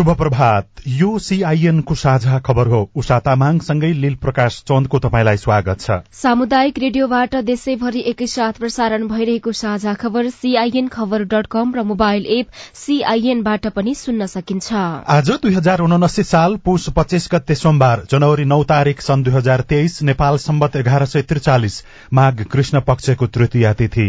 शुभ प्रभात यो सीआईएनको साझा खबर हो। उषा तामाङसँगै लील प्रकाश चन्दको तपाईँलाई स्वागत छ। सामुदायिक रेडियोबाट देशैभरि एकैसाथ प्रसारण भइरहेको साझा खबर सीआईएन खबर डट कम र मोबाइल एप सीआईएनबाट पनि सुन्न सकिन्छ। आज दुई हजार उनासी साल पुष पच्चीस गते सोमबार जनवरी नौ तारीक सन् दुई हजार तेइस नेपाल सम्बत एघार सय त्रिचालिस माघ कृष्ण पक्षको तृतीय तिथि।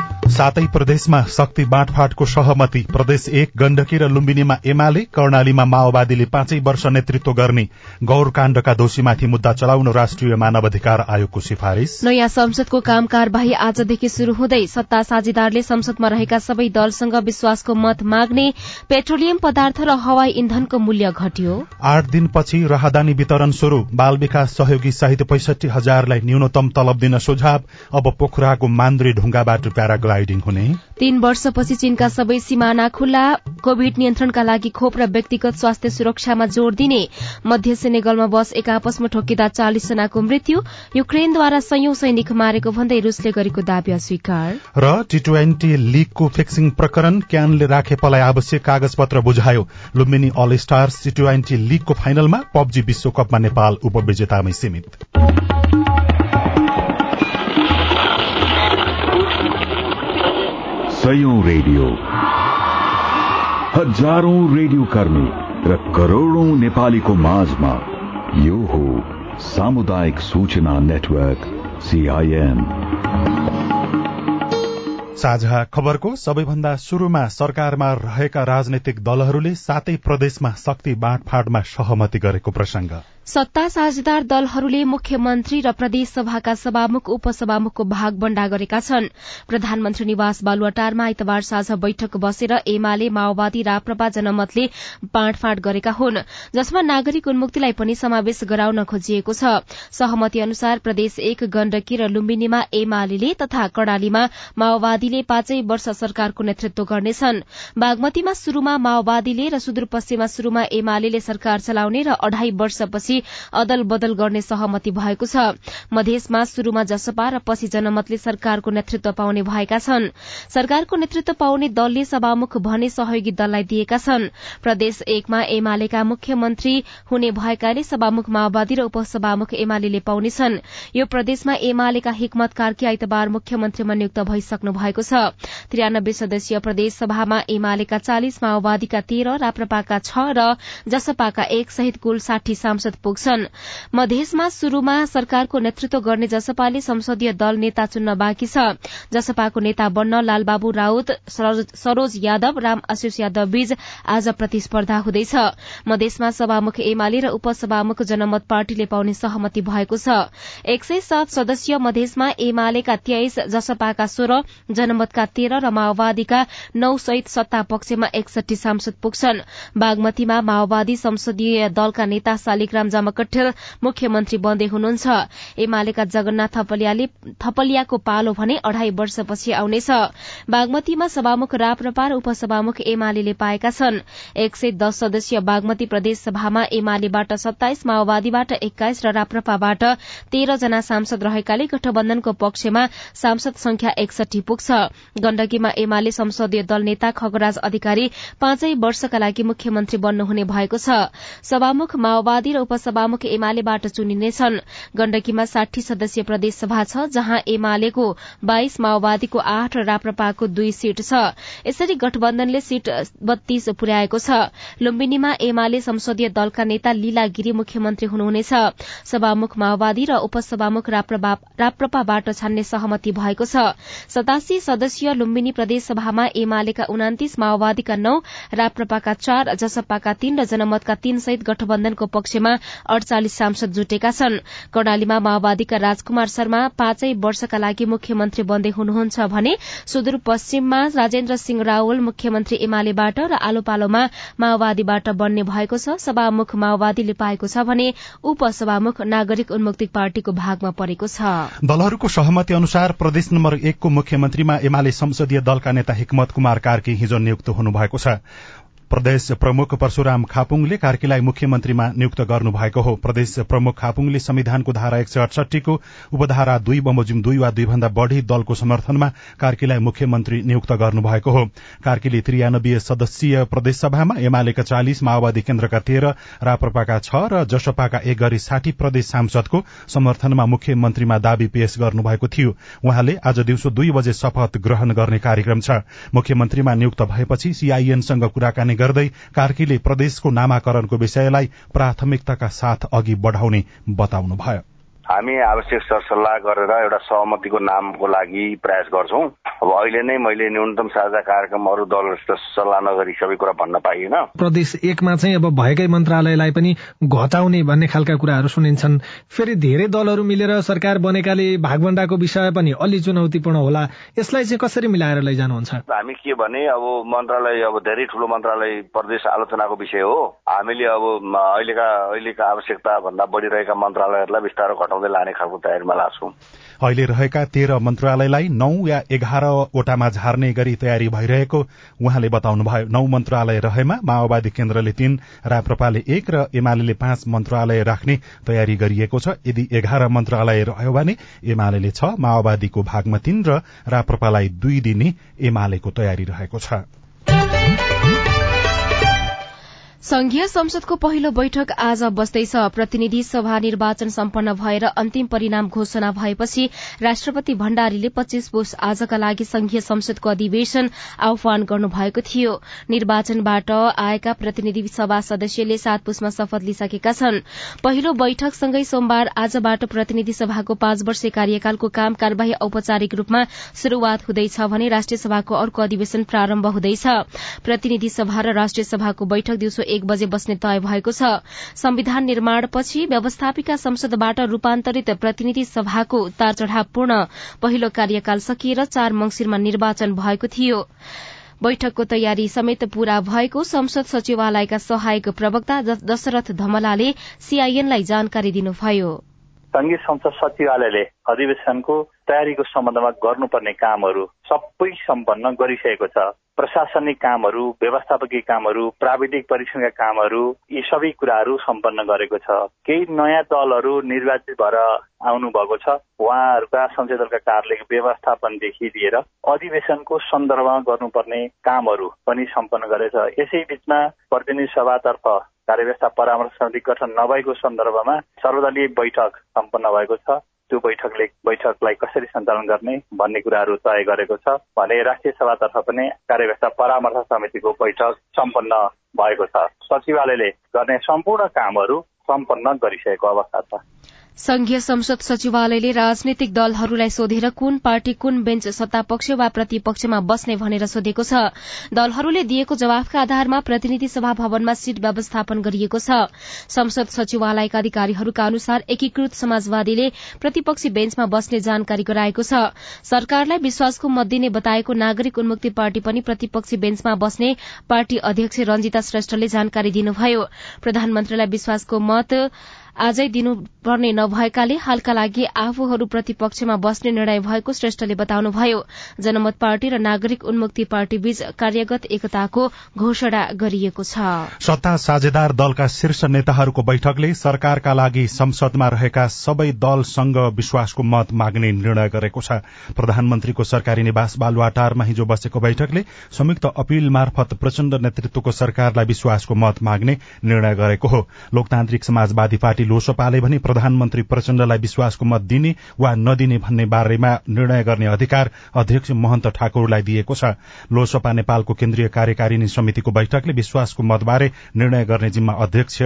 सातै प्रदेशमा शक्ति बाँडफाँडको सहमति। प्रदेश एक गण्डकी र लुम्बिनीमा एमाले कर्णालीमा माओवादीले पाँचै वर्ष नेतृत्व गर्ने। गौरकाण्डका दोषीमाथि मुद्दा चलाउन राष्ट्रिय मानव अधिकार आयोगको सिफारिश नयाँ संसदको काम कार्यवाही आजदेखि शुरू हुँदै सत्ता साझेदारले संसदमा रहेका सबै दलसँग विश्वासको मत माग्ने पेट्रोलियम पदार्थ र हवाई इन्धनको मूल्य घट्यो। आठ दिनपछि राहदानी वितरण शुरू बाल विकास सहयोगी सहित पैसठी हजारलाई न्यूनतम तलब दिन सुझाव। अब पोखराको मान्द्री ढुङ्गाबाट प्याराग्लाइड। राइडिङ हुने। तीन वर्षपछि चीनका सबै सिमाना खुल्ला कोविड नियन्त्रणका लागि खोप र व्यक्तिगत स्वास्थ्य सुरक्षामा जोड़ दिने मध्य सेनेगलमा बस एक आपसमा ठोकिँदा चालिस जनाको मृत्यु युक्रेनद्वारा संयौं सैनिक मारेको भन्दै रूसले गरेको दावी अस्वीकार। र टी ट्वेन्टी लीगको फिक्सिङ प्रकरण क्यानले राखेपलाई आवश्यक कागज पत्र बुझायो। Lumbini all stars T twenty लीगको फाइनलमा पब्जी विश्वकपमा नेपाल उपविजेतामै सीमित। सयौं रेडियो हजारौं रेडियो कर्मी र करोड़ौं नेपालीको माझमा यो हो सामुदायिक सूचना नेटवर्क सीआईएन साझा खबरको सबैभन्दा शुरूमा सरकारमा रहेका राजनैतिक दलहरूले सातै प्रदेशमा शक्ति बाँडफाँडमा सहमति गरेको प्रसंग सत्ता साझेदार दलहरूले मुख्यमन्त्री र प्रदेश सभाका सभामुख उपसभामुखको भाग बण्डा गरेका छन्। प्रधानमन्त्री निवास बालुवाटारमा आइतबार साझा बैठक बसेर एमाले माओवादी राप्रपा जनमतले बाँडफाँड गरेका हुन् जसमा नागरिक उन्मुक्तिलाई पनि समावेश गराउन खोजिएको छ। सहमति अनुसार प्रदेश एक गण्डकी र लुम्बिनीमा एमाले तथा कर्णालीमा माओवादीले पाँचै वर्ष सरकारको नेतृत्व गर्नेछन्। बागमतीमा शुरूमा माओवादीले र सुदूरपश्चिममा शुरूमा एमाले सरकार चलाउने र अढ़ाई वर्षपछि अदल बदल गर्ने सहमति भएको छ। मधेसमा शुरूमा जसपा र पछि जनमतले सरकारको नेतृत्व पाउने भएका छन्। सरकारको नेतृत्व पाउने दलले सभामुख भने सहयोगी दललाई दिएका छन्। प्रदेश एकमा एमालेका मुख्यमन्त्री हुने भएकाले सभामुख माओवादी र उपसभामुख एमाले पाउनेछन् यो प्रदेशमा एमालेका हिक्मत कार्की आइतबार मुख्यमन्त्रीमा नियुक्त भइसक्नु भएको छ। त्रियानब्बे सदस्यीय प्रदेश सभामा एमालेका चालिस माओवादीका तेह्र राप्रपाका छ र जसपाका एक सहित कुल साठी सांसद पुग्छन्। मधेसमा शुरूमा सरकारको नेतृत्व गर्ने जसपाले संसदीय दल नेता चुन्न बाँकी छ। जसपाको नेता बन्न लालबाबु राउत सरोज यादव राम आशिष यादव बीच आज प्रतिस्पर्धा हुँदैछ। मधेसमा सभामुख एमाले र उपसभामुख जनमत पार्टीले पाउने सहमति भएको छ। एक सय सात सदस्यीय मधेसमा एमालेका तेइस जसपाका सोह्र जनमतका तेह्र र माओवादीका नौ सहित सत्ता पक्षमा एकसठी सांसद पुग्छन्। बागमतीमा माओवादी संसदीय दलका नेता शालिग्राम जमकट्ठेल मुख्यमन्त्री बन्दै हुनुहुन्छ। एमालेका जगन्नाथ थपलियाको पालो भने अढ़ाई वर्षपछि आउनेछ। बागमतीमा सभामुख राप्रपा र उपसभामुख एमाले पाएका छन्। एक सय दस सदस्यीय बागमती प्रदेश सभामा एमालेबाट सत्ताइस माओवादीबाट एक्काइस र राप्रपाबाट तेह्र जना सांसद रहेकाले गठबन्धनको पक्षमा सांसद संख्या एकसठी पुग्छ। गण्डकीमा एमाले संसदीय दल नेता खगराज अधिकारी पाँचै वर्षका लागि मुख्यमन्त्री बन्नुहुने भएको छ। सभामुख माओवादी र उपसभामुख एमालेबाट चुनिनेछन्। गण्डकीमा साठी सदस्यीय प्रदेशसभा छ जहाँ एमालेको बाइस माओवादीको आठ र राप्रपाको दुई सीट छ। यसरी गठबन्धनले सीट बत्तीस पुर्याएको छ। लुम्बिनीमा एमाले संसदीय दलका नेता लीला गिरी मुख्यमन्त्री हुनुहुनेछ। सभामुख माओवादी र उपसभामुख राप्रपाबाट छान्ने सहमति भएको छ। सतासी सदस्यीय लुम्बिनी प्रदेशसभामा एमालेका उनातिस माओवादीका नौ राप्रपाका चार जसपाका तीन र जनमतका तीन सहित गठबन्धनको पक्षमा अड़चालिस सांसद जुटेका छन्। कर्णालीमा माओवादीका राजकुमार शर्मा पाँचै वर्षका लागि मुख्यमन्त्री बन्दै हुनुहुन्छ भने सुदूरपश्चिममा राजेन्द्र सिंह रावल मुख्यमन्त्री एमालेबाट र आलो पालोमा माओवादीबाट बन्ने भएको छ। सभामुख माओवादीले पाएको छ भने उपसभामुख नागरिक उन्मुक्ति पार्टीको भागमा परेको छ। दलहरूको सहमति अनुसार प्रदेश नम्बर एकको मुख्यमन्त्रीमा एमाले संसदीय दलका नेता हिक्मत कुमार कार्की हिजो नियुक्त हुनुभएको छ। प्रदेश प्रमुख परशुराम खापुङले कार्कीलाई मुख्यमन्त्रीमा नियुक्त गर्नुभएको हो। प्रदेश प्रमुख खापुङले संविधानको धारा एक सय अडसठीको उपधारा दुई बमोजिम दुई वा दुईभन्दा बढ़ी दलको समर्थनमा कार्कीलाई मुख्यमन्त्री नियुक्त गर्नुभएको हो। कार्कीले त्रियानब्बे सदस्यीय प्रदेशसभामा एमालेका चालिस माओवादी केन्द्रका तेह्र राप्रपाका छ र जसपाका एक गरी साठी प्रदेश सांसदको समर्थनमा मुख्यमन्त्रीमा दावी पेश गर्नुभएको थियो। उहाँले आज दिउँसो दुई बजे शपथ ग्रहण गर्ने कार्यक्रम छ। मुख्यमन्त्रीमा नियुक्त भएपछि सीआईएनसँग कुराकानी गर्दै कार्कीले प्रदेशको नामाकरणको विषयलाई प्राथमिकताका साथ अघि बढ़ाउने बताउनुभयो। हामी आवश्यक सरसल्लाह गरेर एउटा सहमतिको नामको लागि प्रयास गर्छौं। अब अहिले नै मैले न्यूनतम साझा कार्यक्रम अरू दलहरूसित सल्लाह नगरी सबै कुरा भन्न पाइएन। प्रदेश एकमा चाहिँ अब भएकै मन्त्रालयलाई पनि घटाउने भन्ने खालका कुराहरू सुनिन्छन्। फेरि धेरै दलहरू मिलेर सरकार बनेकाले भागभण्डाको विषय पनि अलि चुनौतीपूर्ण होला। यसलाई चाहिँ कसरी मिलाएर लैजानुहुन्छ? हामी के भने अब मन्त्रालय अब धेरै ठुलो मन्त्रालय प्रदेश आलोचनाको विषय हो। हामीले अब अहिलेका अहिलेका आवश्यकता भन्दा बढ़िरहेका मन्त्रालयहरूलाई बिस्तारो घटाउँदै लाने खालको तयारीमा लाग्छौं अहिले रहेका तेह्र मन्त्रालयलाई नौ या एघारवटामा झार्ने गरी तयारी भइरहेको उहाँले बताउनुभयो। नौ मन्त्रालय रहेमा माओवादी केन्द्रले तीन राप्रपाले एक र एमाले पाँच मन्त्रालय राख्ने तयारी गरिएको छ। यदि एघार मन्त्रालय रह्यो भने एमाले छ माओवादीको भागमा तीन र राप्रपालाई दुई दिने एमालेको तयारी रहेको छ। संघीय संसदको पहिलो बैठक आज बस्दैछ प्रतिनिधि सभा निर्वाचन सम्पन्न भएर अन्तिम परिणाम घोषणा भएपछि राष्ट्रपति भण्डारीले पच्चीस पुष आजका लागि संघीय संसदको अधिवेशन आह्वान गर्नुभएको थियो। निर्वाचनबाट आएका प्रतिनिधि सभा सदस्यले सात पुषमा शपथ लिइसकेका छन्। पहिलो बैठकसँगै सोमबार आजबाट प्रतिनिधि सभाको पाँच वर्ष कार्यकालको काम कार्यवाही औपचारिक रूपमा शुरूआत हुँदैछ भने राष्ट्रिय सभाको अर्को अधिवेशन प्रारम्भ हुँदैछ। प्रतिनिधि सभा र राष्ट्रिय सभाको बैठक दिउँसो एक बजे बस्ने तय भएको छ। संविधान निर्माणपछि व्यवस्थापिका संसदबाट रूपान्तरित प्रतिनिधि सभाको उतार चढ़ावपूर्ण पहिलो कार्यकाल सकिएर चार मंगिरमा निर्वाचन भएको थियो। बैठकको तयारी समेत पूरा भएको संसद सचिवालयका सहायक प्रवक्ता दशरथ धमलाले सीआईएनलाई जानकारी दिनुभयो। संघीय संसद सचिवालयले अधिवेशनको तयारीको सम्बन्धमा गर्नुपर्ने कामहरू सबै सम्पन्न गरिसकेको छ। प्रशासनिक कामहरू व्यवस्थापकीय कामहरू प्राविधिक परीक्षणका कामहरू यी सबै कुराहरू सम्पन्न गरेको छ। केही नयाँ दलहरू निर्वाचित भएर आउनुभएको छ। उहाँहरूका संसदीय दलका कार्यालयको व्यवस्थापनदेखि लिएर अधिवेशनको सन्दर्भमा गर्नुपर्ने कामहरू पनि सम्पन्न गरेछ। यसै बीचमा प्रतिनिधि सभातर्फ कार्यव्यवस्था परामर्श समिति गठन नभएको सन्दर्भमा सर्वदलीय बैठक सम्पन्न भएको छ। त्यो बैठकले बैठकलाई कसरी सञ्चालन गर्ने भन्ने कुराहरू तय गरेको छ भने राष्ट्रिय सभातर्फ पनि कार्यव्यवस्था परामर्श समितिको बैठक सम्पन्न भएको छ। सचिवालयले गर्ने सम्पूर्ण कामहरू सम्पन्न गरिसकेको अवस्था छ। संघीय संसद सचिवालयले राजनैतिक दलहरूलाई सोधेर कुन पार्टी कुन बेन्च सत्तापक्ष वा प्रतिपक्षमा बस्ने भनेर सोधेको छ। दलहरूले दिएको जवाफका आधारमा प्रतिनिधि सभा भवनमा सीट व्यवस्थापन गरिएको छ। संसद सचिवालयका अधिकारीहरूका अनुसार एकीकृत समाजवादीले प्रतिपक्षी बेन्चमा बस्ने जानकारी गराएको छ। सरकारलाई विश्वासको मत दिने बताएको नागरिक उन्मुक्ति पार्टी पनि प्रतिपक्षी बेन्चमा बस्ने पार्टी अध्यक्ष रंजिता श्रेष्ठले जानकारी दिनुभयो। प्रधानमन्त्रीलाई विश्वासको मत आजै दिनुपर्ने नभएकाले हालका लागि आफूहरू प्रतिपक्षमा बस्ने निर्णय भएको श्रेष्ठले बताउनुभयो। जनमत पार्टी र नागरिक उन्मुक्ति पार्टी बीच कार्यगत एकताको घोषणा गरिएको छ। सत्ता साझेदार दलका शीर्ष नेताहरूको बैठकले सरकारका लागि संसदमा रहेका सबै दलसँग विश्वासको मत माग्ने निर्णय गरेको छ। प्रधानमन्त्रीको सरकारी निवास बालुवाटारमा हिजो बसेको बैठकले संयुक्त अपील मार्फत प्रचण्ड नेतृत्वको सरकारलाई विश्वासको मत माग्ने निर्णय गरेको हो। लोकतान्त्रिक समाजवादी पार्टी लोसपाले भने प्रधानमन्त्री प्रचण्डलाई विश्वासको मत दिने वा नदिने भन्ने बारेमा निर्णय गर्ने अधिकार अध्यक्ष महन्त ठाकुरलाई दिएको छ। लोसपा नेपालको केन्द्रीय कार्यकारिणी समितिको बैठकले विश्वासको मतबारे निर्णय गर्ने जिम्मा अध्यक्ष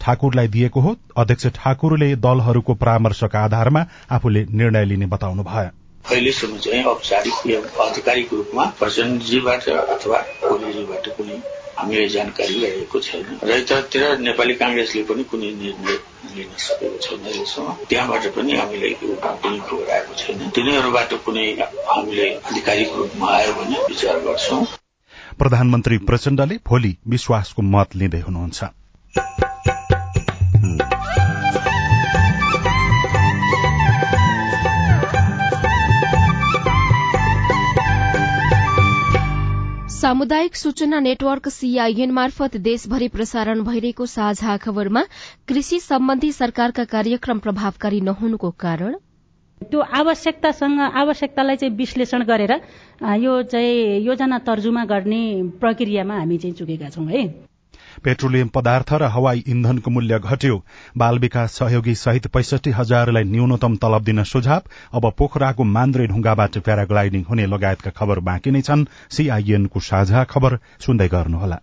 ठाकुरलाई दिएको हो। अध्यक्ष ठाकुरले दलहरूको परामर्शका आधारमा आफूले निर्णय लिने बताउनु भयो अहिलेसम्म चाहिँ औपचारिक आधिकारिक रूपमा प्रचण्डजीबाट अथवा कुनै हामीले जानकारी रहेको छैन। र यतातिर नेपाली कांग्रेसले पनि कुनै निर्णय लिन सकेको छैन अहिलेसम्म त्यहाँबाट पनि हामीलाई कुनै खबर आएको छैन। तिनीहरूबाट कुनै हामीले आधिकारिक रूपमा आयो भने विचार गर्छौं। प्रधानमन्त्री प्रचण्डले भोलि विश्वासको मत लिँदै हुनुहुन्छ। सामुदायिक सूचना नेटवर्क सीआईएन मार्फत देशभरि प्रसारण भइरहेको साझा खबरमा कृषि सम्बन्धी सरकारका कार्यक्रम प्रभावकारी नहुनुको कारण त्यो आवश्यकतासँग आवश्यकतालाई चाहिँ विश्लेषण गरेर यो चाहिँ योजना तर्जुमा गर्ने प्रक्रियामा हामी चाहिँ चुकेका छौँ है। पेट्रोलियम पदार्थ र हवाई इन्धनको मूल्य घट्यो। बाल विकास सहयोगी सहित पैसठी हजारलाई न्यूनतम तलब दिन सुझाव। अब पोखराको मान्द्रे ढुङ्गाबाट प्याराग्लाइडिङ हुने लगायतका खबर बाँकी नै छन्। सीआईएनको साझा खबर सुन्दै गर्नुहोला।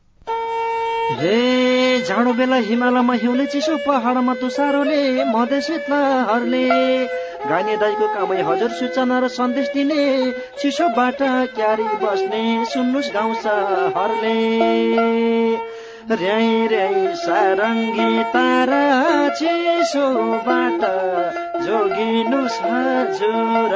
जाडो बेला हिमालयमा हिउँले चिसो पहाडमा तुसारोले मधेसीहरूले गाइने दाईको कामै हजुर सूचना र सन्देश दिने चिसोबाट क्यारी बस्ने सुन्नुहोस् गाउँछ हरले र्याई र्याई सारङ्गी तारा चिसोबाट जोगिनु हजुर।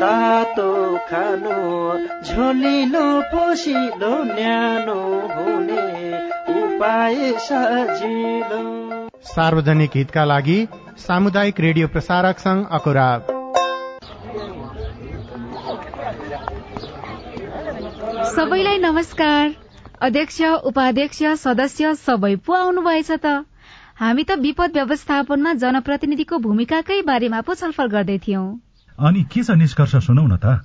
तातो खानु झोलिलो पोसिलो न्यानो हुने उपाय सजिलो। सार्वजनिक हितका लागि सामुदायिक रेडियो प्रसारक संघ अकुरा सबैलाई नमस्कार। अध्यक्ष उपाध्यक्ष सदस्य सबै पो आउनुभएछ त। हामी त विपद व्यवस्थापनमा जनप्रतिनिधिको भूमिकाकै बारेमा पो छलफल गर्दै थियौं। अनि के छ निष्कर्ष सुनौ न त?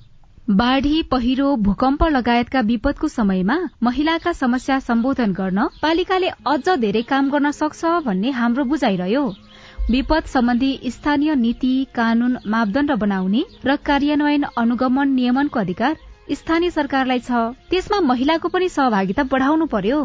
बाढ़ी पहिरो भूकम्प लगायतका विपदको समयमा महिलाका समस्या सम्बोधन गर्न पालिकाले अझ धेरै काम गर्न सक्छ भन्ने हाम्रो बुझाइरह्यो। विपद सम्बन्धी स्थानीय नीति कानून मापदण्ड बनाउने र कार्यान्वयन अनुगमन नियमनको अधिकार स्थानीय सरकारलाई छ। त्यसमा महिलाको पनि सहभागिता बढाउनु पर्यो।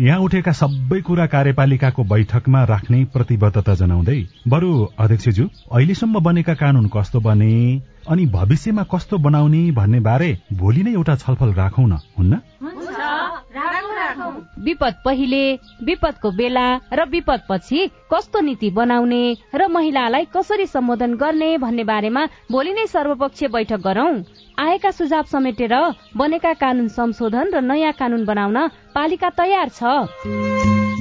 यहाँ उठेका सबै कुरा कार्यपालिकाको बैठकमा राख्ने प्रतिबद्धता जनाउँदै बरु अध्यक्षज्यू अहिलेसम्म बनेका कानून कस्तो बने? अनि भविष्यमा कस्तो बनाउने भन्ने बारे भोलि नै एउटा छलफल राखौं न हुन्न? विपद पहिले विपदको बेला र विपद पछि कस्तो नीति बनाउने र महिलालाई कसरी सम्बोधन गर्ने भन्ने बारेमा भोलि नै सर्वपक्षीय बैठक गरौं। आएका सुझाव समेटेर बनेका कानून संशोधन र नयाँ कानून बनाउन पालिका तयार छ।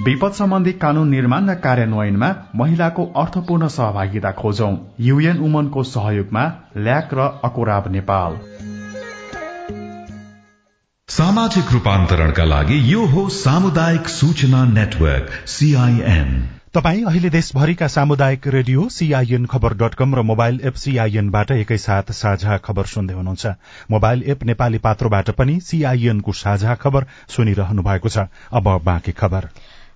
विपद सम्बन्धी कानून निर्माण र कार्यान्वयनमा महिलाको अर्थपूर्ण सहभागिता खोजौं। युएन उमनको सहयोगमा ल्याक र अकोराब नेपाल। सामाजिक रूपान्तरणका लागि यो हो सामुदायिक सूचना नेटवर्क सीआईएन तपाई अहिले देशभरिका सामुदायिक रेडियो सीआईएन खबर डट कम र मोबाइल एप सीआईएनबाट एकैसाथ साझा खबर सुन्दै हुनुहुन्छ। मोबाइल एप नेपाली पात्रोबाट पनि सीआईएनको साझा खबर सुनिरहनु भएको छ। अब बाँकी खबर।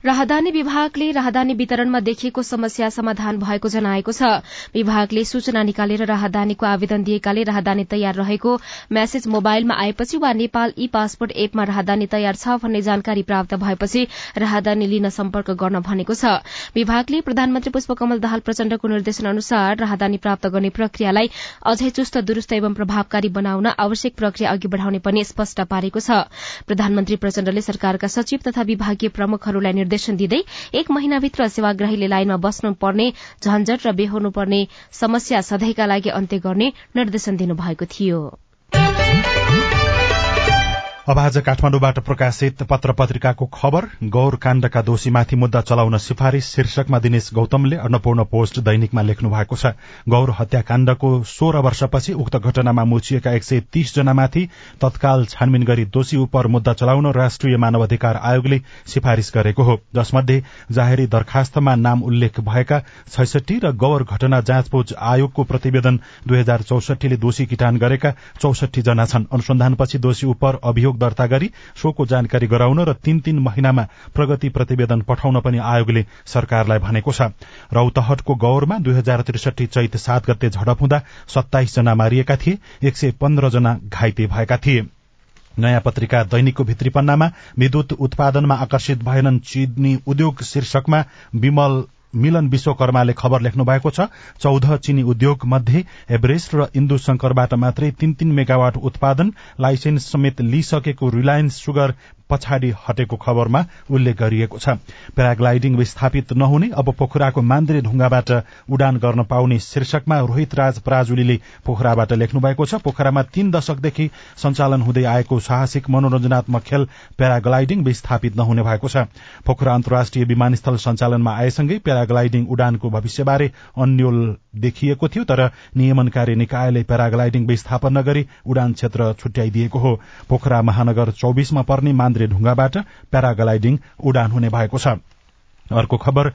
राहदानी विभागले राहदानी वितरणमा देखिएको समस्या समाधान भएको जनाएको छ। विभागले सूचना निकालेर राहदानीको आवेदन दिएकाले राहदानी तयार रहेको म्यासेज मोबाइलमा आएपछि वा नेपाल ई पासपोर्ट एपमा राहदानी तयार छ भन्ने जानकारी प्राप्त भएपछि राहदानी लिन सम्पर्क गर्न भनेको छ। विभागले प्रधानमन्त्री पुष्पकमल दाहाल प्रचण्डको निर्देशन अनुसार राहदानी प्राप्त गर्ने प्रक्रियालाई अझै चुस्त दुरूस्त एवं प्रभावकारी बनाउन आवश्यक प्रक्रिया अघि बढ़ाउने पनि स्पष्ट पारेको छ। प्रधानमन्त्री प्रचण्डले सरकारका सचिव तथा विभागीय प्रमुखहरूलाई निर्देशन दिँदै एक महिनाभित्र सेवाग्राहीले लाइनमा बस्नु पर्ने झन्झट र बेहोर्नु पर्ने समस्या सधैँका लागि अन्त्य गर्ने निर्देशन दिनुभएको थियो। अब आज काठमाडौँबाट प्रकाशित पत्र पत्रिकाको खबर गौर काण्डका दोषीमाथि मुद्दा चलाउन सिफारिश शीर्षकमा दिनेश गौतमले अन्नपूर्ण पोस्ट दैनिकमा लेख्नु भएको छ। गौर हत्याकाण्डको सोह्र वर्षपछि उक्त घटनामा मुछिएका एक सय तीस जनामाथि तत्काल छानबिन गरी दोषी उप मुद्दा चलाउन राष्ट्रिय मानवाधिकार आयोगले सिफारिश गरेको हो। जसमध्ये जाहेरी दरखास्तमा नाम उल्लेख भएका छैसठी र गौर घटना जाँचबुझ आयोगको प्रतिवेदन दुई हजार चौसठीले दोषी किटान गरेका चौसठी जना छन्। अनुसन्धानपछि दोषी उप अभियोग अभियोग दर्ता गरी शोको जानकारी गराउन र तीन तीन महिनामा प्रगति प्रतिवेदन पठाउन पनि आयोगले सरकारलाई भनेको छ। रौतहटको गौरमा दुई हजार त्रिसठी चैत सात गते झडप हुँदा सत्ताइस जना मारिएका थिए एक सय पन्ध्र जना घाइते भएका थिए। नयाँ पत्रिका दैनिकको भित्री पन्नामा विद्युत उत्पादनमा आकर्षित भएनन् चिनी उद्योग शीर्षकमा विमल मिलन विश्वकर्माले खबर लेख्नु भएको छ चौध चिनी उद्योग मध्ये एभरेस्ट र इन्दु शंकरबाट मात्रै तीन तीन मेगावाट उत्पादन लाइसेन्स समेत लिइसकेको रिलायन्स सुगर पछाडि हटेको खबरमा उल्लेख गरिएको छ। प्याराग्लाइडिङ विस्थापित नहुने अब पोखराको मान्द्रे ढुङ्गाबाट उडान गर्न पाउने शीर्षकमा रोहित राज पराजुलीले पोखराबाट लेख्नु भएको छ। पोखरामा तीन दशकदेखि सञ्चालन हुँदै आएको साहसिक मनोरञ्जनात्मक खेल प्याराग्लाइडिङ विस्थापित नहुने भएको छ। पोखरा अन्तर्राष्ट्रिय विमानस्थल सञ्चालनमा आएसँगै प्याराग्लाइडिङ उडानको भविष्यबारे अन्यल देखिएको थियो तर नियमनकारी निकायले प्याराग्लाइडिङ विस्थापन नगरी उडान क्षेत्र छुट्याइदिएको हो। पोखरा महानगर चौबिसमा पर्ने मान्द्रे ढुङ्गाबाट प्याराग्लाइडिङ उडान हुने भएको छ। अर्को खबर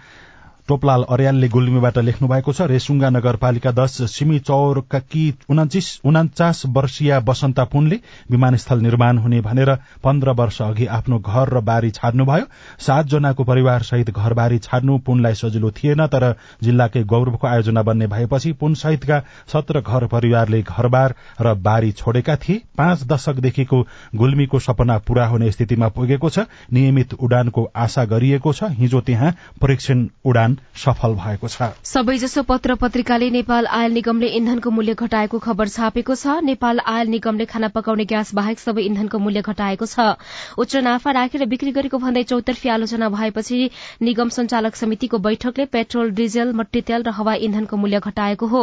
टोपलाल अर्यालले गुल्मीबाट लेख्नु भएको छ रेसुङ्गा नगरपालिका दश सिमी चौरकी उनाचास वर्षीय बसन्ता पुनले विमानस्थल निर्माण हुने भनेर पन्ध्र वर्ष अघि आफ्नो घर र बारी छाड्नुभयो। सातजनाको परिवार सहित घरबारी छाड्नु पुनलाई सजिलो थिएन तर जिल्लाकै गौरवको आयोजना बन्ने भएपछि पुन सहितका सत्र घर परिवारले घरबार र बारी छोडेका थिए। पाँच दशकदेखिको गुल्मीको सपना पूरा हुने स्थितिमा पुगेको छ। नियमित उडानको आशा गरिएको छ। हिजो त्यहाँ परीक्षण उडान सफल भएको छ। सबैजसो पत्र पत्रिकाले नेपाल आयल निगमले इन्धनको मूल्य घटाएको खबर छापेको छ। नेपाल आयल निगमले खाना पकाउने ग्यास बाहेक सबै इन्धनको मूल्य घटाएको छ। उच्च नाफा राखेर बिक्री गरेको भन्दै चौतर्फी आलोचना भएपछि निगम संचालक समितिको बैठकले पेट्रोल डिजल मट्टी तेल र हवाई इन्धनको मूल्य घटाएको हो।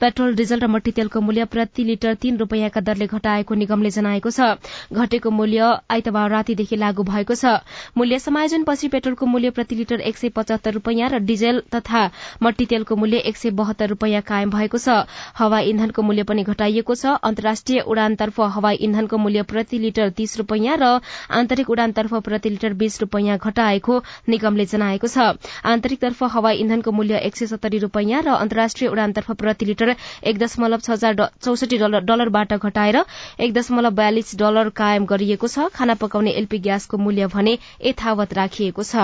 पेट्रोल डिजल र मट्टी तेलको मूल्य प्रति लिटर तीन रूपियाँका दरले घटाएको निगमले जनाएको छ। घटेको मूल्य आइतबार रातिदेखि लागू भएको छ। मूल्य समायोजनपछि पेट्रोलको मूल्य प्रति लिटर एक सय पचहत्तर रूपियाँ र डिजेल तथा मट्टी तेलको मूल्य एक सय बहत्तर रूपियाँ कायम भएको छ। हवाई इन्धनको मूल्य पनि घटाइएको छ। अन्तर्राष्ट्रिय उडानतर्फ हवाई इन्धनको मूल्य प्रति लिटर तीस रूपियाँ र आन्तरिक उडानतर्फ प्रति लिटर बीस रूपियाँ घटाएको निगमले जनाएको छ। आन्तरिकतर्फ हवाई इन्धनको मूल्य एक सय सत्तरी रूपियाँ र अन्तर्राष्ट्रिय उडानतर्फ प्रति लिटर एक दशमलव छ हजार चौसठी डलरबाट घटाएर एक दशमलव बयालिस डलर कायम गरिएको छ। खाना पकाउने एलपी ग्यासको मूल्य भने यथावत राखिएको छ।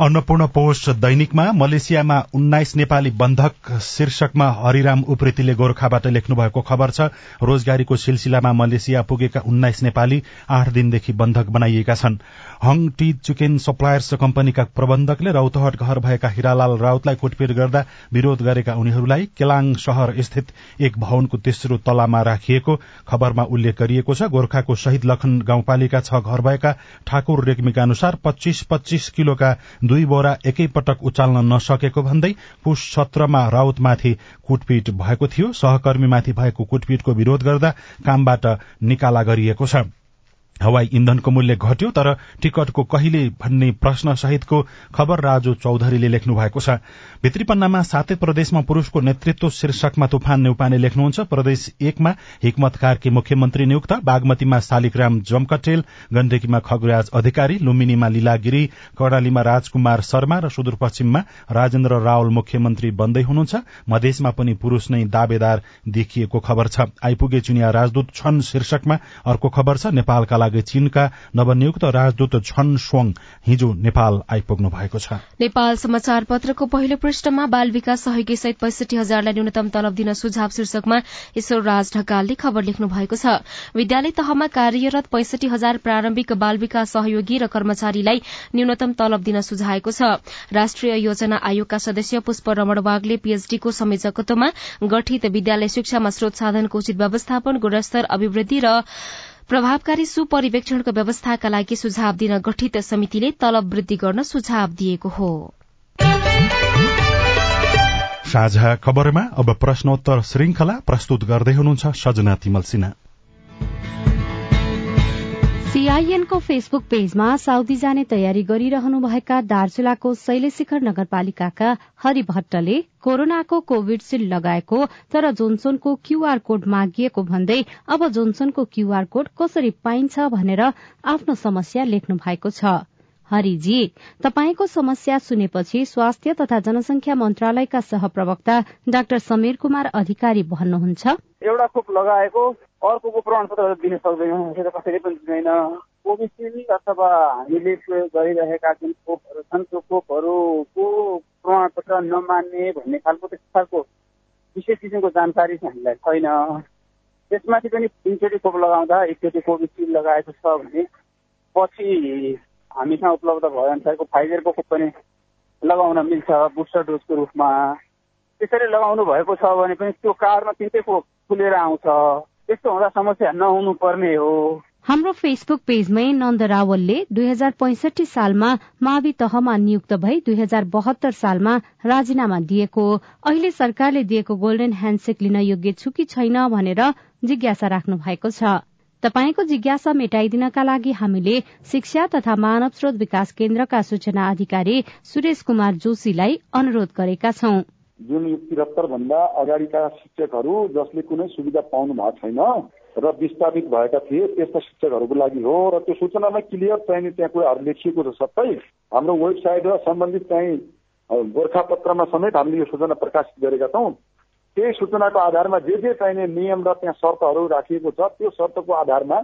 अन्नपूर्ण पोस्ट दैनिकमा मलेसियामा उन्नाइस नेपाली बन्धक शीर्षकमा हरिराम उप्रेतीले गोर्खाबाट लेख्नु भएको खबर छ रोजगारीको सिलसिलामा मलेसिया पुगेका उन्नाइस नेपाली आठ दिनदेखि बन्धक बनाइएका छन्। हङ टी चिकेन सप्लायर्स कम्पनीका प्रबन्धकले रौतहट घर भएका हिरालाल राउतलाई कुटपिट गर्दा विरोध गरेका उनीहरूलाई केलाङ शहर स्थित एक भवनको तेस्रो तलामा राखिएको खबरमा उल्लेख गरिएको छ गोर्खाको शहीद लखन गाउँपालिका छ घर भएका ठाकुर रेग्मीका अनुसार पच्चीस पच्चीस किलोका दुई बोरा एकैपटक उचाल्न नसकेको भन्दै पुष सत्रमा राउतमाथि कुटपिट भएको थियो। सहकर्मीमाथि भएको कुटपिटको विरोध गर्दा कामबाट निकाला गरिएको छ। हवाई इन्धनको मूल्य घट्यो तर टिकटको कहिले भन्ने प्रश्न सहितको खबर राजु चौधरीले लेख्नु भएको छ भित्रीपन्नामा सातै प्रदेशमा पुरूषको नेतृत्व शीर्षकमा तुफान नेउपाने लेख्नुहुन्छ। प्रदेश एकमा हिक्मत कार्की मुख्यमन्त्री नियुक्त। बागमतीमा शालिग्राम जमकटेल। गण्डकीमा खगराज अधिकारी। लुम्बिनीमा लीलागिरी। कर्णालीमा राजकुमार शर्मा र सुदूरपश्चिममा राजेन्द्र रावल मुख्यमन्त्री बन्दै हुनुहुन्छ। मधेसमा पनि पुरूष नै दावेदार देखिएको खबर छ। आइपुगे चुनिया राजदूत छन् शीर्षकमा। अर्को खबर छ नेपालका लागि चीनका नवनियुक्त राजदूत छन स्वङ हिजो नेपाल आइपुग्नु भएको छ। नेपाल समाचार पत्रको पहिलो पृष्ठमा बाल विकास सहयोगी सहित पैंसठी हजारलाई न्यूनतम तलब दिन सुझाव शीर्षकमा ईश्वर राज ढकालले खबर लेख्नु भएको छ। विद्यालय तहमा कार्यरत पैंसठी हजार प्रारम्भिक बाल विकास सहयोगी र कर्मचारीलाई न्यूनतम तलब दिन सुझाएको छ। राष्ट्रिय योजना आयोगका सदस्य पुष्प रमण वागले पीएचडीको संयोजकत्वमा गठित विद्यालय शिक्षामा स्रोत साधनको उचित व्यवस्थापन गुणस्तर अभिवृद्धि र प्रभावकारी सुपरिवेक्षणको व्यवस्थाका लागि सुझाव दिन गठित समितिले तलब वृद्धि गर्न सुझाव दिएको हो। साझा खबरमा अब प्रश्नोत्तर श्रृंखला प्रस्तुत गर्दै हुनुहुन्छ सजना तिमल सिन्हा। सीआईएनको फेसबुक पेजमा साउदी जाने तयारी गरिरहनुभएका दार्चुलाको शैलेशिखर नगरपालिकाका हरि भट्टले कोरोनाको कोविडशील्ड लगाएको तर जोन्सोनको क्यूआर कोड मागिएको भन्दै अब जोन्सोनको क्यूआर कोड कसरी पाइन्छ भनेर आफ्नो समस्या लेख्नु भएको छ। हरिजी तपाईँको समस्या सुनेपछि स्वास्थ्य तथा जनसंख्या मन्त्रालयका सहप्रवक्ता डाक्टर समीर कुमार अधिकारी भन्नुहुन्छ। एउटा खोप लगाएको अर्को प्रमाणपत्र दिन सक्दैनौँ पनि दिँदैन। कोभिसिल्ड अथवा हामीले प्रयोग गरिरहेका जुन खोपहरू छन् त्यो खोपहरूको प्रमाणपत्र नमान्ने भन्ने खालको त्यस्तो खालको विशेष किसिमको जानकारी चाहिँ हामीलाई छैन। त्यसमाथि पनि तिनचोटि खोप लगाउँदा एकचोटि कोभिसिल्ड लगाएको छ भने पछि हामीसँग उपलब्ध भए अनुसारको फाइजरको खोप पनि लगाउन मिल्छ बुस्टर डोजको रूपमा। त्यसरी लगाउनु भएको छ भने पनि त्यो कार्डमा तिनटै खोप खुलेर आउँछ। त्यस्तो हुँदा समस्या नहुनु पर्ने हो। हाम्रो फेसबुक पेजमै नन्द रावलले दुई हजार पैंसठी सालमा मावि तहमा नियुक्त भई दुई हजार बहत्तर सालमा राजीनामा दिएको। अहिले सरकारले दिएको गोल्डन ह्याण्डसेक लिन योग्य छु कि छैन भनेर जिज्ञासा राख्नु भएको छ। तपाईँको जिज्ञासा मेटाइदिनका लागि हामीले शिक्षा तथा मानव स्रोत विकास केन्द्रका सूचना अधिकारी सुरेश कुमार जोशीलाई अनुरोध गरेका छौं। जुन त्रिहत्तर भन्दा अगाडिका शिक्षकहरू जसले कुनै सुविधा पाउनु भएको छैन र विस्थापित भएका थिए त्यस्ता शिक्षकहरूको लागि हो र त्यो सूचनामा क्लियर चाहिने त्यहाँ कुराहरू लेखिएको छ सबै। हाम्रो वेबसाइट र सम्बन्धित चाहिँ गोर्खापत्रमा समेत हामीले यो सूचना प्रकाशित गरेका छौँ। त्यही सूचनाको आधारमा जे जे चाहिने नियम र त्यहाँ शर्तहरू राखिएको छ त्यो शर्तको आधारमा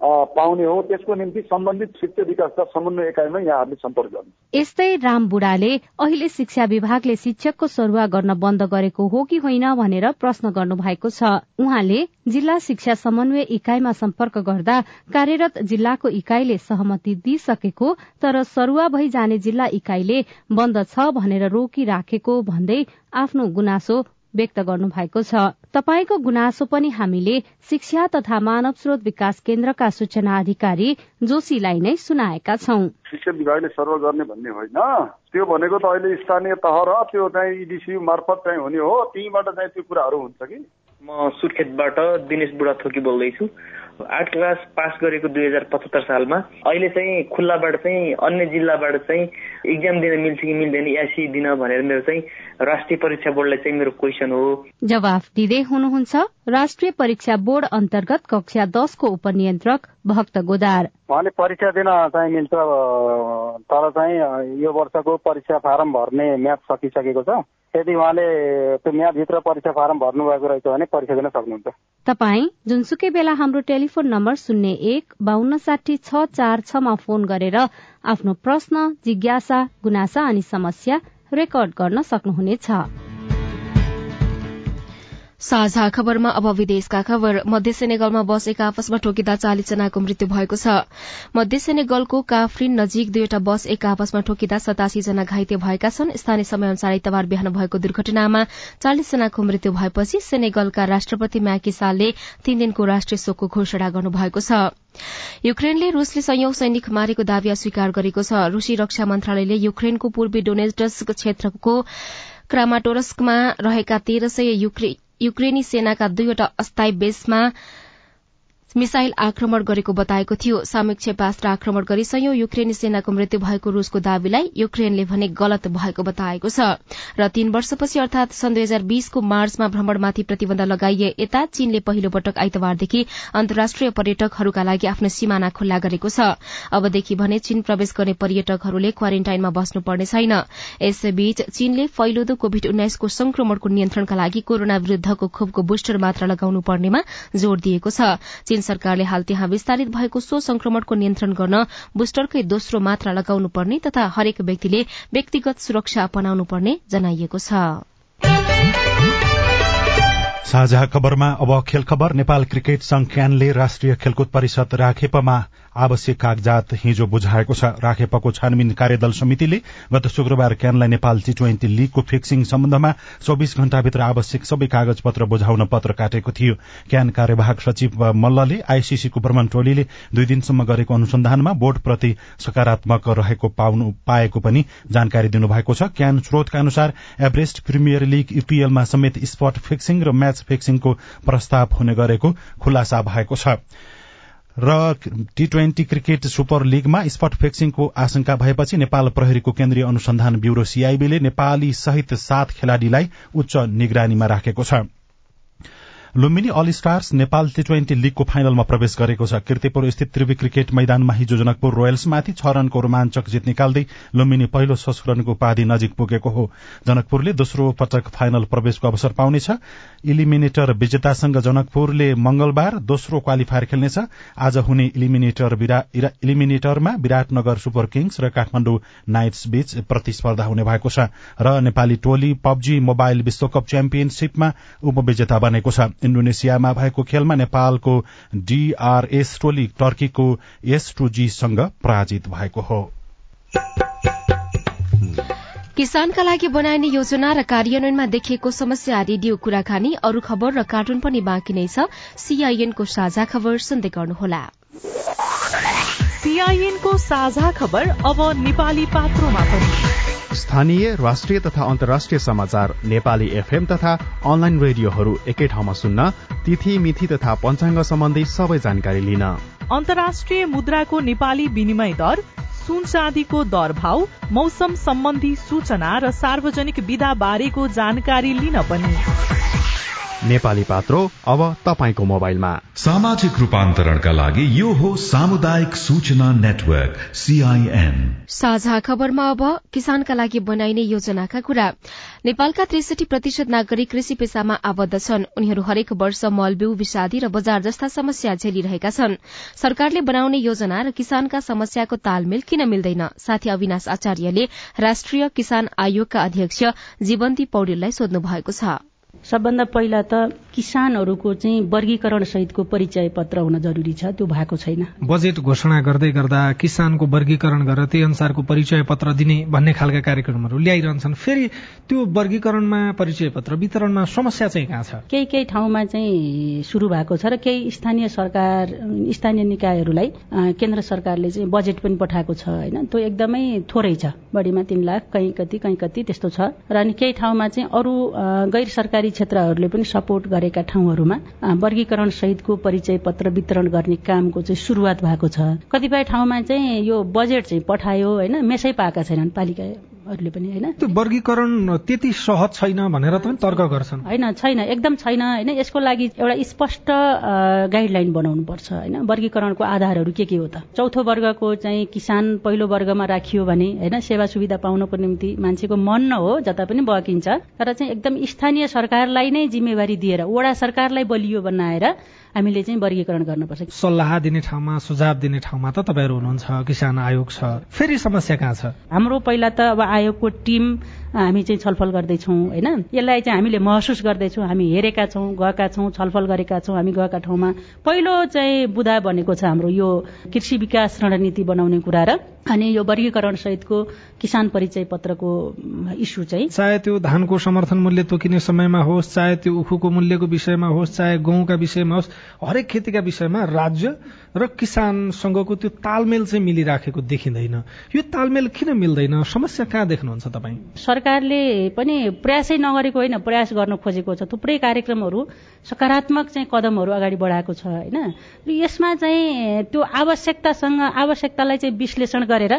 पाउने हो। त्यसको निम्ति सम्बन्धित शिक्षा विकास समन्वय एकाइमा यहाँहरूले सम्पर्क गर्नु यस्तै राम बुढाले अहिले शिक्षा विभागले शिक्षकको सरुवा गर्न बन्द गरेको हो कि होइन भनेर प्रश्न गर्नु भएको छ। उहाँले जिल्ला शिक्षा समन्वय इकाइमा सम्पर्क गर्दा कार्यरत जिल्लाको इकाइले सहमति दिइसकेको तर सरुवा भई जाने जिल्ला इकाइले बन्द छ भनेर रोकिराखेको भन्दै आफ्नो गुनासो व्यक्त गर्नु भएको छ। तपाईँको गुनासो पनि हामीले शिक्षा तथा मानव स्रोत विकास केन्द्रका सूचना अधिकारी जोशीलाई नै सुनाएका छौं। शिक्षा विभागले सर्व गर्ने भन्ने होइन। त्यो भनेको त अहिले स्थानीय तह र त्यो चाहिँ इडिसी मार्फत चाहिँ हुने हो। त्यहीँबाट चाहिँ त्यो कुराहरू हुन्छ कि? म सुर्खेतबाट दिनेश बुढाथोकी बोल्दैछु। आर्ट क्लास पास गरेको दुई हजार पचहत्तर सालमा। अहिले चाहिँ खुल्लाबाट चाहिँ अन्य जिल्लाबाट चाहिँ इक्जाम दिन मिल्छ कि मिल्दैन एसी दिन भनेर मेरो चाहिँ राष्ट्रिय परीक्षा बोर्डलाई चाहिँ मेरो क्वेसन हो। जवाफ दिँदै हुनुहुन्छ राष्ट्रिय परीक्षा बोर्ड अन्तर्गत कक्षा दसको उपनियन्त्रक भक्त गोदार। उहाँले परीक्षा दिन चाहिँ मिल्छ तर चाहिँ यो वर्षको परीक्षा फारम भर्ने म्याच सकिसकेको छ। यदि उहाँले त्यो म्याचभित्र परीक्षा फारम भर्नु भएको रहेछ भने परीक्षा दिन सक्नुहुन्छ। तपाई जुनसुकै बेला हाम्रो टेलिफोन नम्बर शून्य एक बान्न साठी छ चार छमा फोन गरेर आफ्नो प्रश्न जिज्ञासा गुनासा अनि समस्या रेकर्ड गर्न सक्नुहुनेछ। साझा खबरमा अब विदेशका खबर। मध्य सेनेगलमा बस एक आपसमा ठोकिँदा चालिस जनाको मृत्यु भएको छ। मध्य सेनेगलको काफ्रिन नजिक दुईवटा बस एक आपसमा ठोकिँदा सतासी जना घाइते भएका छन्। स्थानीय समय अनुसार आइतबार बिहान भएको दुर्घटनामा चालिस जनाको मृत्यु भएपछि सेनेगलका राष्ट्रपति म्याकी सालले तीन दिनको राष्ट्रिय शोकको घोषणा गर्नुभएको छ। युक्रेनले रुसले संयौं सैनिक मारेको दावी अस्वीकार गरेको छ। रूसी रक्षा मन्त्रालयले युक्रेनको पूर्वी डोनेस्टस क्षेत्रको क्रामाटोरस्कमा रहेका तेह्र सय युक्रेनी सेनाका दुईवटा अस्थायी बेसमा मिसाइल आक्रमण गरेको बताएको थियो। सामूहिक क्षेपास्त्र आक्रमण गरी सयौं युक्रेनी सेनाको मृत्यु भएको रूसको दावीलाई युक्रेनले भने गलत भएको बताएको छ। र तीन वर्षपछि अर्थात सन् दुई हजार बीसको मार्चमा भ्रमणमाथि प्रतिबन्ध लगाइए यता चीनले पहिलो पटक आइतबारदेखि अन्तर्राष्ट्रिय पर्यटकहरूका लागि आफ्नो सिमाना खुल्ला गरेको छ। अबदेखि भने चीन प्रवेश गर्ने पर्यटकहरूले क्वारेन्टाइनमा बस्नुपर्ने छैन। यसैबीच चीनले फैलोदो कोविड उन्नाइसको संक्रमणको नियन्त्रणका लागि कोरोना विरूद्धको खोपको बुस्टर मात्रा लगाउनु पर्नेमा जोड़ दिएको छ। चीन सरकारले हाल त्यहाँ विस्तारित भएको सो संक्रमणको नियन्त्रण गर्न बुस्टरकै दोस्रो मात्रा लगाउनु पर्ने तथा हरेक व्यक्तिले व्यक्तिगत सुरक्षा अपनाउनु पर्ने जनाइएको छ। साझा खबरमा अब खेल खबर नेपाल क्रिकेट संघ क्यानले राष्ट्रिय खेलकुद परिषद राखेपमा आवश्यक कागजात हिजो बुझाएको छ। राखेपको छानबिन कार्यदल समितिले गत शुक्रबार क्यानलाई नेपाल टी ट्वेन्टी लीगको फिक्सिङ सम्बन्धमा चौविस घण्टाभित्र आवश्यक सबै कागज पत्र बुझाउन पत्र काटेको थियो। क्यान कार्यवाहक सचिव मल्लले आईसीसीको भ्रमण टोलीले दुई दिनसम्म गरेको अनुसन्धानमा बोर्डप्रति सकारात्मक रहेको पाएको पनि जानकारी दिनुभएको छ। क्यान स्रोतका अनुसार एभरेस्ट प्रिमियर लीग यूपीएलमा समेत स्पट फिक्सिङ र म्याच फिक्सिङको प्रस्ताव हुने गरेको खुलासा भएको छ। र टी ट्वेन्टी क्रिकेट सुपर लीगमा स्पट फिक्सिङको आशंका भएपछि नेपाल प्रहरीको केन्द्रीय अनुसन्धान ब्यूरो सीआईबीले नेपाली सहित सात खेलाड़ीलाई उच्च निगरानीमा राखेको छ। Lumbini all stars Nepal T twenty लीगको फाइनलमा प्रवेश गरेको छ। किर्तिपुर स्थित त्रिवी क्रिकेट मैदानमा हिजो जनकपुर रोयल्समाथि छ रनको रोमाञ्चक जित निकाल्दै लुम्बिनी पहिलो संस्करणको उपाधि नजिक पुगेको हो। जनकपुरले दोस्रो पटक फाइनल प्रवेशको अवसर पाउनेछ। इलिमिनेटर विजेतासँग जनकपुरले मंगलबार दोस्रो क्वालिफायर खेल्नेछ। आज हुने इलिमिनेटर इलिमिनेटरमा विराटनगर सुपर किङ्स र काठमाडौँ नाइट्स बीच प्रतिस्पर्धा हुने भएको छ र नेपाली टोली पब्जी मोबाइल विश्वकप च्याम्पियनशीपमा उपविजेता बनेको छ। इण्डोनेसियामा भएको खेलमा नेपालको डीआरएस टोली टर्कीको एस टू जी सँग पराजित भएको हो। किसानका लागि बनाइने योजना र कार्यान्वयनमा देखिएको समस्या रेडियो कुराकानी अरू खबर र कार्टुन पनि बाँकी नै छ। सीआईएनको साझा खबर सुन्दै गर्नुहोला। सीआईएनको साझा खबर अब नेपाली पात्रोमा पनि। स्थानीय राष्ट्रिय तथा अन्तर्राष्ट्रिय समाचार नेपाली एफएम तथा अनलाइन रेडियोहरू एकै ठाउँमा सुन्न तिथि मिथि तथा पञ्चाङ्ग सम्बन्धी सबै जानकारी लिन। अन्तर्राष्ट्रिय मुद्राको नेपाली विनिमय दर सुन चाँदीको दर भाव मौसम सम्बन्धी सूचना र सार्वजनिक विधा बारेको जानकारी लिन पनि। नेपाली पात्रो अब तपाईँको मोबाइलमा। सामाजिक रूपान्तरणका लागि यो हो सामुदायिक सूचना नेटवर्क सीआईएन साझा खबरमा अब किसानका लागि बनाइने योजनाका कुरा। नेपालका त्रिसठी प्रतिशत नागरिक कृषि पेसामा आबद्ध छन्। उनीहरू हरेक वर्ष मलबिउ विषादी र बजार जस्ता समस्या झेलिरहेका छन्। सरकारले बनाउने योजना र किसानका समस्याको तालमेल किन मिल्दैन? साथी अविनाश आचार्यले राष्ट्रिय किसान आयोगका अध्यक्ष जीवन्ती पौडेललाई सोध्नु भएको छ। सबभन्दा पहिला त किसानहरूको चाहिँ वर्गीकरण सहितको परिचय पत्र हुन जरुरी छ त्यो भएको छैन। बजेट घोषणा गर्दै गर्दा किसानको वर्गीकरण गरेर त्यही अनुसारको परिचय पत्र दिने भन्ने खालका कार्यक्रमहरू ल्याइरहन्छन्। फेरि त्यो वर्गीकरणमा परिचय पत्र वितरणमा समस्या चाहिँ कहाँ छ? केही केही ठाउँमा चाहिँ शुरू भएको छ र केही स्थानीय सरकार स्थानीय निकायहरूलाई केन्द्र सरकारले चाहिँ बजेट पनि पठाएको छ होइन? त्यो एकदमै थोरै छ। बढीमा तीन लाख कहीँ कति कहीँ कति त्यस्तो छ। र अनि केही ठाउँमा चाहिँ अरू गैर सरकारी क्षेत्रहरूले पनि सपोर्ट गरेका ठाउँहरूमा वर्गीकरण सहितको परिचय पत्र वितरण गर्ने कामको चाहिँ शुरूआत भएको छ। कतिपय ठाउँमा चाहिँ यो बजेट चाहिँ पठायो होइन मेसै पाएका छैनन् पालिका हरूले पनि होइन। त्यो वर्गीकरण त्यति सहज छैन भनेर त तर्क गर्छन्। होइन छैन एकदम छैन होइन। यसको लागि एउटा स्पष्ट गाइडलाइन बनाउनु पर्छ होइन। वर्गीकरणको आधारहरू के के हो त? चौथो वर्गको चाहिँ किसान पहिलो वर्गमा राखियो भने होइन सेवा सुविधा पाउनको निम्ति मान्छेको मन न हो जता पनि बकिन्छ तर चाहिँ एकदम स्थानीय सरकारलाई नै जिम्मेवारी दिएर वडा सरकारलाई बलियो बनाएर हामीले चाहिँ वर्गीकरण गर्नुपर्छ। सल्लाह दिने ठाउँमा सुझाव दिने ठाउँमा त तपाईँहरू हुनुहुन्छ किसान आयोग छ। फेरि समस्या कहाँ छ? हाम्रो पहिला त अब आयोगको टिम हामी चाहिँ छलफल गर्दैछौँ होइन? यसलाई चाहिँ हामीले महसुस गर्दैछौँ हामी हेरेका छौँ गएका छौँ छलफल गरेका छौँ हामी गएका ठाउँमा। पहिलो चाहिँ बुधा बनेको छ हाम्रो यो कृषि विकास रणनीति बनाउने कुरा र अनि यो वर्गीकरण सहितको किसान परिचय पत्रको इस्यु चाहिँ। चाहे त्यो धानको समर्थन मूल्य तोकिने समयमा होस् चाहे त्यो उखुको मूल्यको विषयमा होस् चाहे गहुँका विषयमा होस् हरेक खेतीका विषयमा राज्य र किसानसँगको त्यो तालमेल चाहिँ मिलिराखेको देखिँदैन। यो तालमेल किन मिल्दैन? समस्या कहाँ देख्नुहुन्छ तपाईँ? सरकारले पनि प्रयासै नगरेको होइन प्रयास गर्न खोजेको छ। थुप्रै कार्यक्रमहरू सकारात्मक चाहिँ कदमहरू अगाडि बढाएको छ होइन। यसमा चाहिँ त्यो आवश्यकतासँग आवश्यकतालाई चाहिँ विश्लेषण गरेर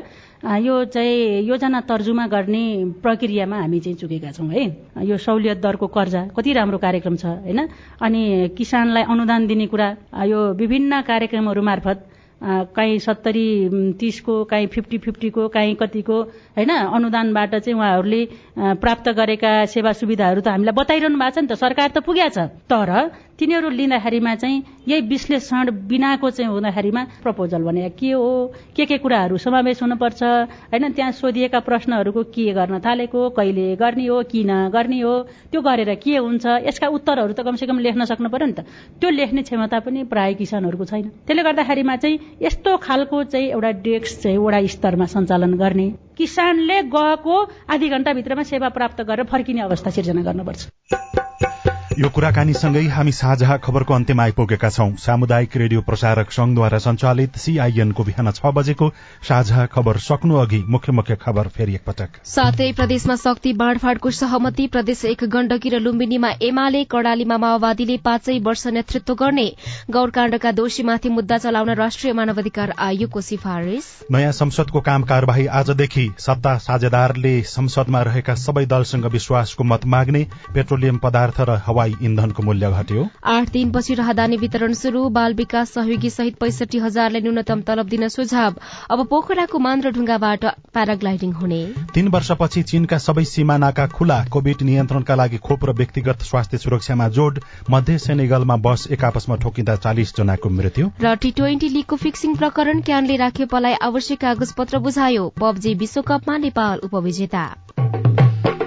यो चाहिँ योजना तर्जुमा गर्ने प्रक्रियामा हामी चाहिँ चुकेका छौँ है। यो सहुलियत दरको कर्जा कति राम्रो कार्यक्रम छ होइन। अनि किसानलाई अनुदान दिने कुरा यो विभिन्न कार्यक्रमहरू मार्फत काहीँ सत्तरी तिसको काहीँ फिफ्टी फिफ्टीको काहीँ कतिको होइन? अनुदानबाट चाहिँ उहाँहरूले प्राप्त गरेका सेवा सुविधाहरू त हामीलाई बताइरहनु भएको छ नि त। सरकार त पुगेको छ। तर तिनीहरू लिँदाखेरिमा चाहिँ यही विश्लेषण बिनाको चाहिँ हुँदाखेरिमा प्रपोजल भने के हो? के के कुराहरू समावेश हुनुपर्छ? होइन त्यहाँ सोधिएका प्रश्नहरूको के गर्न थालेको? कहिले गर्ने हो? किन गर्ने हो? त्यो गरेर के हुन्छ? यसका उत्तरहरू त कमसेकम लेख्न सक्नु पर्यो नि त। त्यो लेख्ने क्षमता पनि प्राय किसानहरूको छैन। त्यसले गर्दाखेरिमा चाहिँ यस्तो खालको चाहिँ एउटा डेस्क चाहिँ वडा स्तरमा सञ्चालन गर्ने किसानले गएको आधी घण्टाभित्रमा सेवा प्राप्त गरेर फर्किने अवस्था सिर्जना गर्नुपर्छ। यो कुराकानीसँगै हामी साझा खबरको अन्त्यमा आइपुगेका छौं। सामुदायिक रेडियो प्रसारक संघद्वारा संचालित सीआईएनको बिहान छ बजेको साझा खबर सक्नु अघि मुख्य मुख्य खबर फेरि एकपटक। साथै प्रदेशमा शक्ति बाँडफाँडको सहमति प्रदेश एक गण्डकी र लुम्बिनीमा एमाले कड़ालीमा माओवादीले पाँचै वर्ष नेतृत्व गर्ने गौरकाण्डका दोषीमाथि मुद्दा चलाउन राष्ट्रिय मानवाधिकार आयोगको सिफारिश नयाँ संसदको काम कार्यवाही आजदेखि सत्ता साझेदारले संसदमा रहेका सबै दलसँग विश्वासको मत माग्ने पेट्रोलियम पदार्थ र हवा हवाई इन्धनको मूल्य घट्यो। आठ दिनपछि राहदानी वितरण शुरू बाल विकास सहयोगी सहित पैसठी हजारले न्यूनतम तलब दिन सुझाव। अब पोखराको मान र ढुङ्गाबाट प्याराग्लाइडिङ हुने। तीन वर्षपछि चीनका सबै सीमानाका खुला कोविड नियन्त्रणका लागि खोप र व्यक्तिगत स्वास्थ्य सुरक्षामा जोड मध्य सेनेगलमा बस एक आपसमा ठोकिँदा चालिस जनाको मृत्यु। र टी ट्वेन्टी लीगको फिक्सिङ प्रकरण क्यानले राखेपालाई आवश्यक कागज पत्र बुझायो। पबजी विश्वकपमा नेपाल उपविजेता।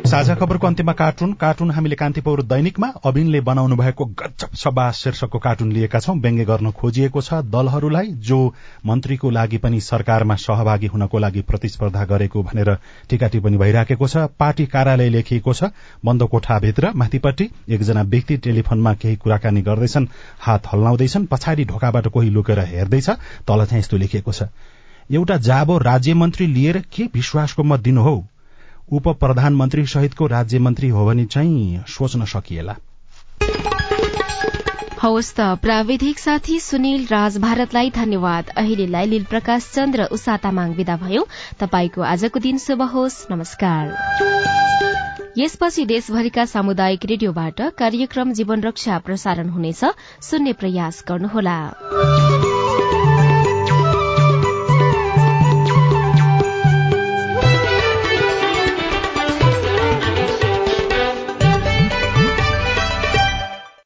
साझा खबरको अन्त्यमा कार्टुन कार्टुन हामीले कान्तिपुर दैनिकमा अबिनले बनाउनु भएको गजब सभा शीर्षकको कार्टुन लिएका छौं। व्यङ्ग्य गर्न खोजिएको छ दलहरूलाई जो मन्त्रीको लागि पनि सरकारमा सहभागी हुनको लागि प्रतिस्पर्धा गरेको भनेर टीका टिप्पणी भइराखेको छ। पार्टी कार्यालय लेखिएको छ बन्द कोठाभित्र माथिपट्टि एकजना व्यक्ति टेलिफोनमा केही कुराकानी गर्दैछन् हात हल्लाउँदैछन् पछाडि ढोकाबाट कोही लुकेर हेर्दैछ तल चाहिँ यस्तो लेखिएको छ। एउटा जाबो राज्य मन्त्री लिएर के विश्वासको मत दिनु हौ? उप प्रधानमन्त्री सहितको राज्य मन्त्री हो भने चाहिँ सोच्न सकिएला। हवस् त प्राविधिक साथी सुनिल राज भारतलाई धन्यवाद। अहिलेलाई लील प्रकाश चन्द्र उषा तामाङ विदा भयो। तपाईँको आजको दिन शुभ होस्। नमस्कार। यसपछि देशभरिका सामुदायिक रेडियोबाट कार्यक्रम जीवन रक्षा प्रसारण हुनेछ। सुन्ने प्रयास गर्नुहोला।